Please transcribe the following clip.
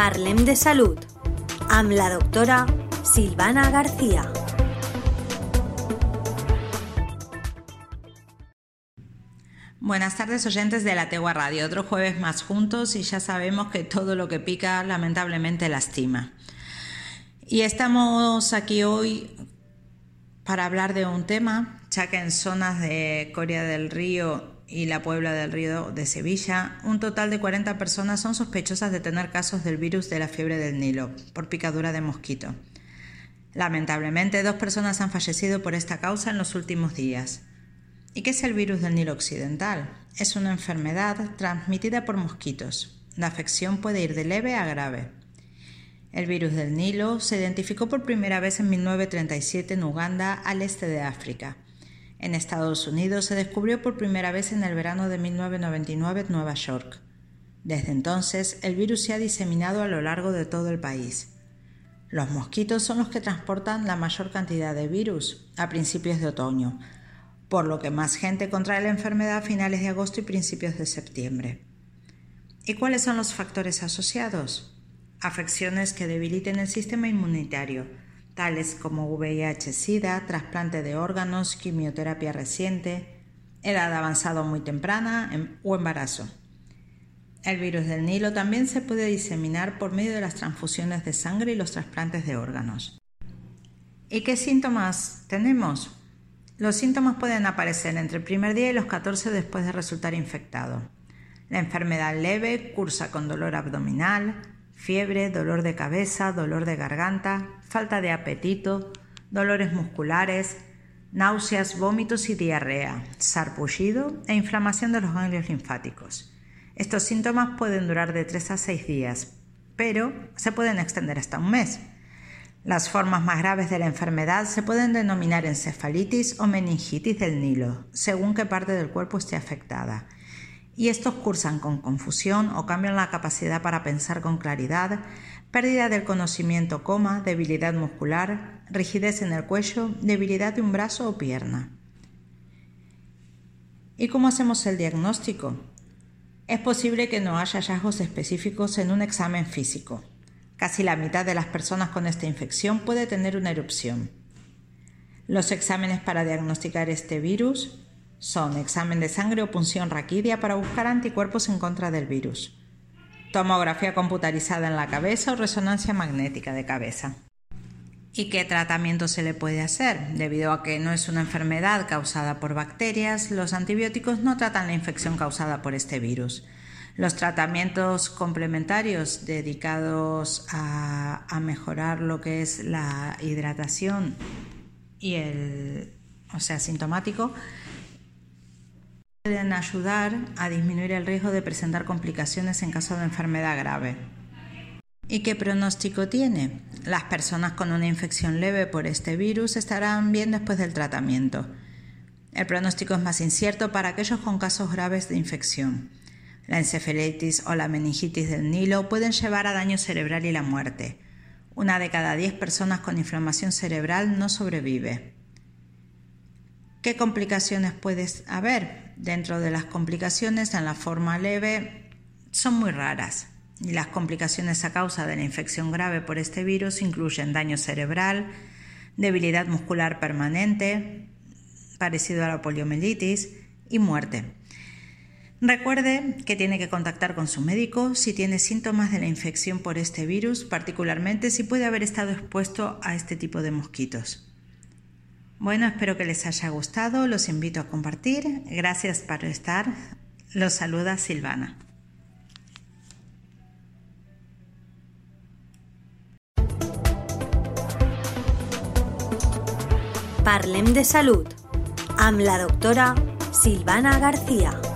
Parlem de Salud amb la doctora Silvana García. Buenas tardes oyentes de la Tegua Radio, otro jueves más juntos y ya sabemos que todo lo que pica lamentablemente lastima. Y estamos aquí hoy para hablar de un tema, ya que en zonas de Corea del Río y la Puebla del Río de Sevilla, un total de 40 personas son sospechosas de tener casos del virus de la fiebre del Nilo por picadura de mosquito. Lamentablemente, dos personas han fallecido por esta causa en los últimos días. ¿Y qué es el virus del Nilo Occidental? Es una enfermedad transmitida por mosquitos. La afección puede ir de leve a grave. El virus del Nilo se identificó por primera vez en 1937 en Uganda, al este de África en Estados Unidos se descubrió por primera vez en el verano de 1999 en Nueva York. Desde entonces, el virus se ha diseminado a lo largo de todo el país. Los mosquitos son los que transportan la mayor cantidad de virus a principios de otoño, por lo que más gente contrae la enfermedad a finales de agosto y principios de septiembre. ¿Y cuáles son los factores asociados? Afecciones que debiliten el sistema inmunitario, tales como VIH-Sida, trasplante de órganos, quimioterapia reciente, edad avanzada muy temprana em, o embarazo. El virus del Nilo también se puede diseminar por medio de las transfusiones de sangre y los trasplantes de órganos. ¿Y qué síntomas tenemos? Los síntomas pueden aparecer entre el primer día y los 14 después de resultar infectado. La enfermedad leve cursa con dolor abdominal, fiebre, dolor de cabeza, dolor de garganta, falta de apetito, dolores musculares, náuseas, vómitos y diarrea, sarpullido e inflamación de los ganglios linfáticos. Estos síntomas pueden durar de 3 a 6 días, pero se pueden extender hasta un mes. Las formas más graves de la enfermedad se pueden denominar encefalitis o meningitis del Nilo, según qué parte del cuerpo esté afectada y estos cursan con confusión o cambian la capacidad para pensar con claridad, pérdida del conocimiento, coma, debilidad muscular, rigidez en el cuello, debilidad de un brazo o pierna. ¿Y cómo hacemos el diagnóstico? Es posible que no haya hallazgos específicos en un examen físico. Casi la mitad de las personas con esta infección puede tener una erupción. Los exámenes para diagnosticar este virus son examen de sangre o punción raquídea para buscar anticuerpos en contra del virus, tomografía computarizada en la cabeza o resonancia magnética de cabeza. ¿Y qué tratamiento se le puede hacer? Debido a que no es una enfermedad causada por bacterias, los antibióticos no tratan la infección causada por este virus. Los tratamientos complementarios dedicados a, a mejorar lo que es la hidratación y el, o sea, sintomático, pueden ayudar a disminuir el riesgo de presentar complicaciones en caso de enfermedad grave. ¿Y qué pronóstico tiene? Las personas con una infección leve por este virus estarán bien después del tratamiento. El pronóstico es más incierto para aquellos con casos graves de infección. La encefalitis o la meningitis del Nilo pueden llevar a daño cerebral y la muerte. Una de cada diez personas con inflamación cerebral no sobrevive. ¿Qué complicaciones puede haber? Dentro de las complicaciones en la forma leve son muy raras. Y las complicaciones a causa de la infección grave por este virus incluyen daño cerebral, debilidad muscular permanente, parecido a la poliomielitis, y muerte. Recuerde que tiene que contactar con su médico si tiene síntomas de la infección por este virus, particularmente si puede haber estado expuesto a este tipo de mosquitos. Bueno, espero que les haya gustado, los invito a compartir. Gracias por estar. Los saluda Silvana. Parlem de Salud amb la doctora Silvana García.